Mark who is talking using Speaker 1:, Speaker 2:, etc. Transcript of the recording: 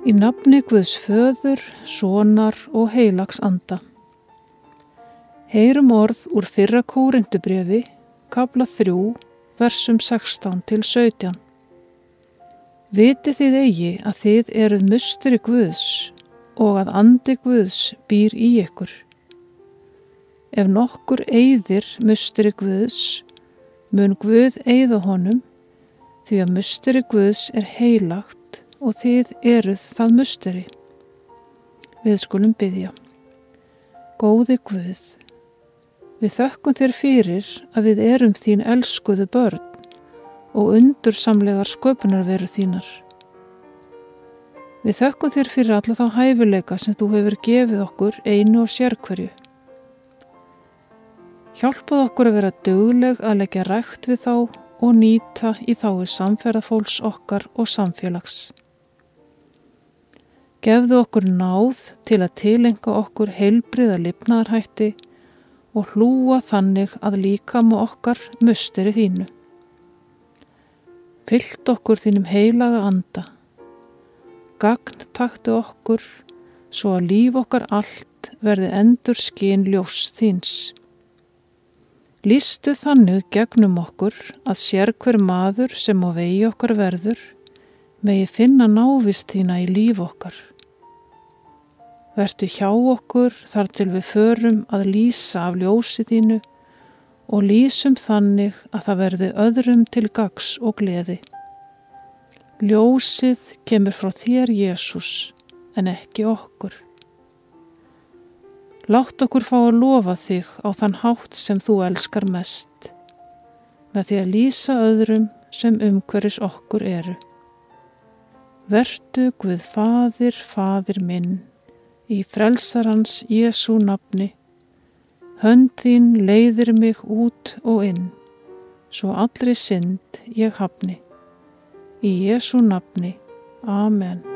Speaker 1: Í nafni Guðs föður, sonar og heilags anda. Heyrum orð úr fyrra kórindubrefi, kabla 3, versum 16 til 17. Viti þið eigi að þið eruð mustri Guðs og að andi Guðs býr í ykkur. Ef nokkur eigðir mustri Guðs, mun Guð eigða honum, því að mustri Guðs er heilagt og þið eruð það musteri. Við skulum byggja. Góði Guð, við þökkum þér fyrir að við erum þín elskuðu börn og undursamlegar sköpunarveru þínar. Við þökkum þér fyrir alla þá hæfileika sem þú hefur gefið okkur einu og sérkverju. Hjálpað okkur að vera dögleg að leggja rægt við þá og nýta í þái samferðafólks okkar og samfélags. Gefðu okkur náð til að tilenga okkur heilbriða lifnaðarhætti og hlúa þannig að líkama okkar musteri þínu. Fyllt okkur þínum heilaga anda. Gagn taktu okkur svo að líf okkar allt verði endur skinn ljós þíns. Lýstu þannig gegnum okkur að sér hver maður sem á vegi okkar verður megi finna návist þína í líf okkar. Vertu hjá okkur þar til við förum að lýsa af ljósi þínu og lýsum þannig að það verði öðrum til gags og gleði. Ljósið kemur frá þér, Jésús, en ekki okkur. Látt okkur fá að lofa þig á þann hátt sem þú elskar mest, með því að lýsa öðrum sem umhverjus okkur eru. Vertu Guð Fadir, Fadir minn, í frelsarans Jésu nafni. Hönd þín leiðir mig út og inn, svo allri synd ég hafni. Í Jésu nafni. Amen.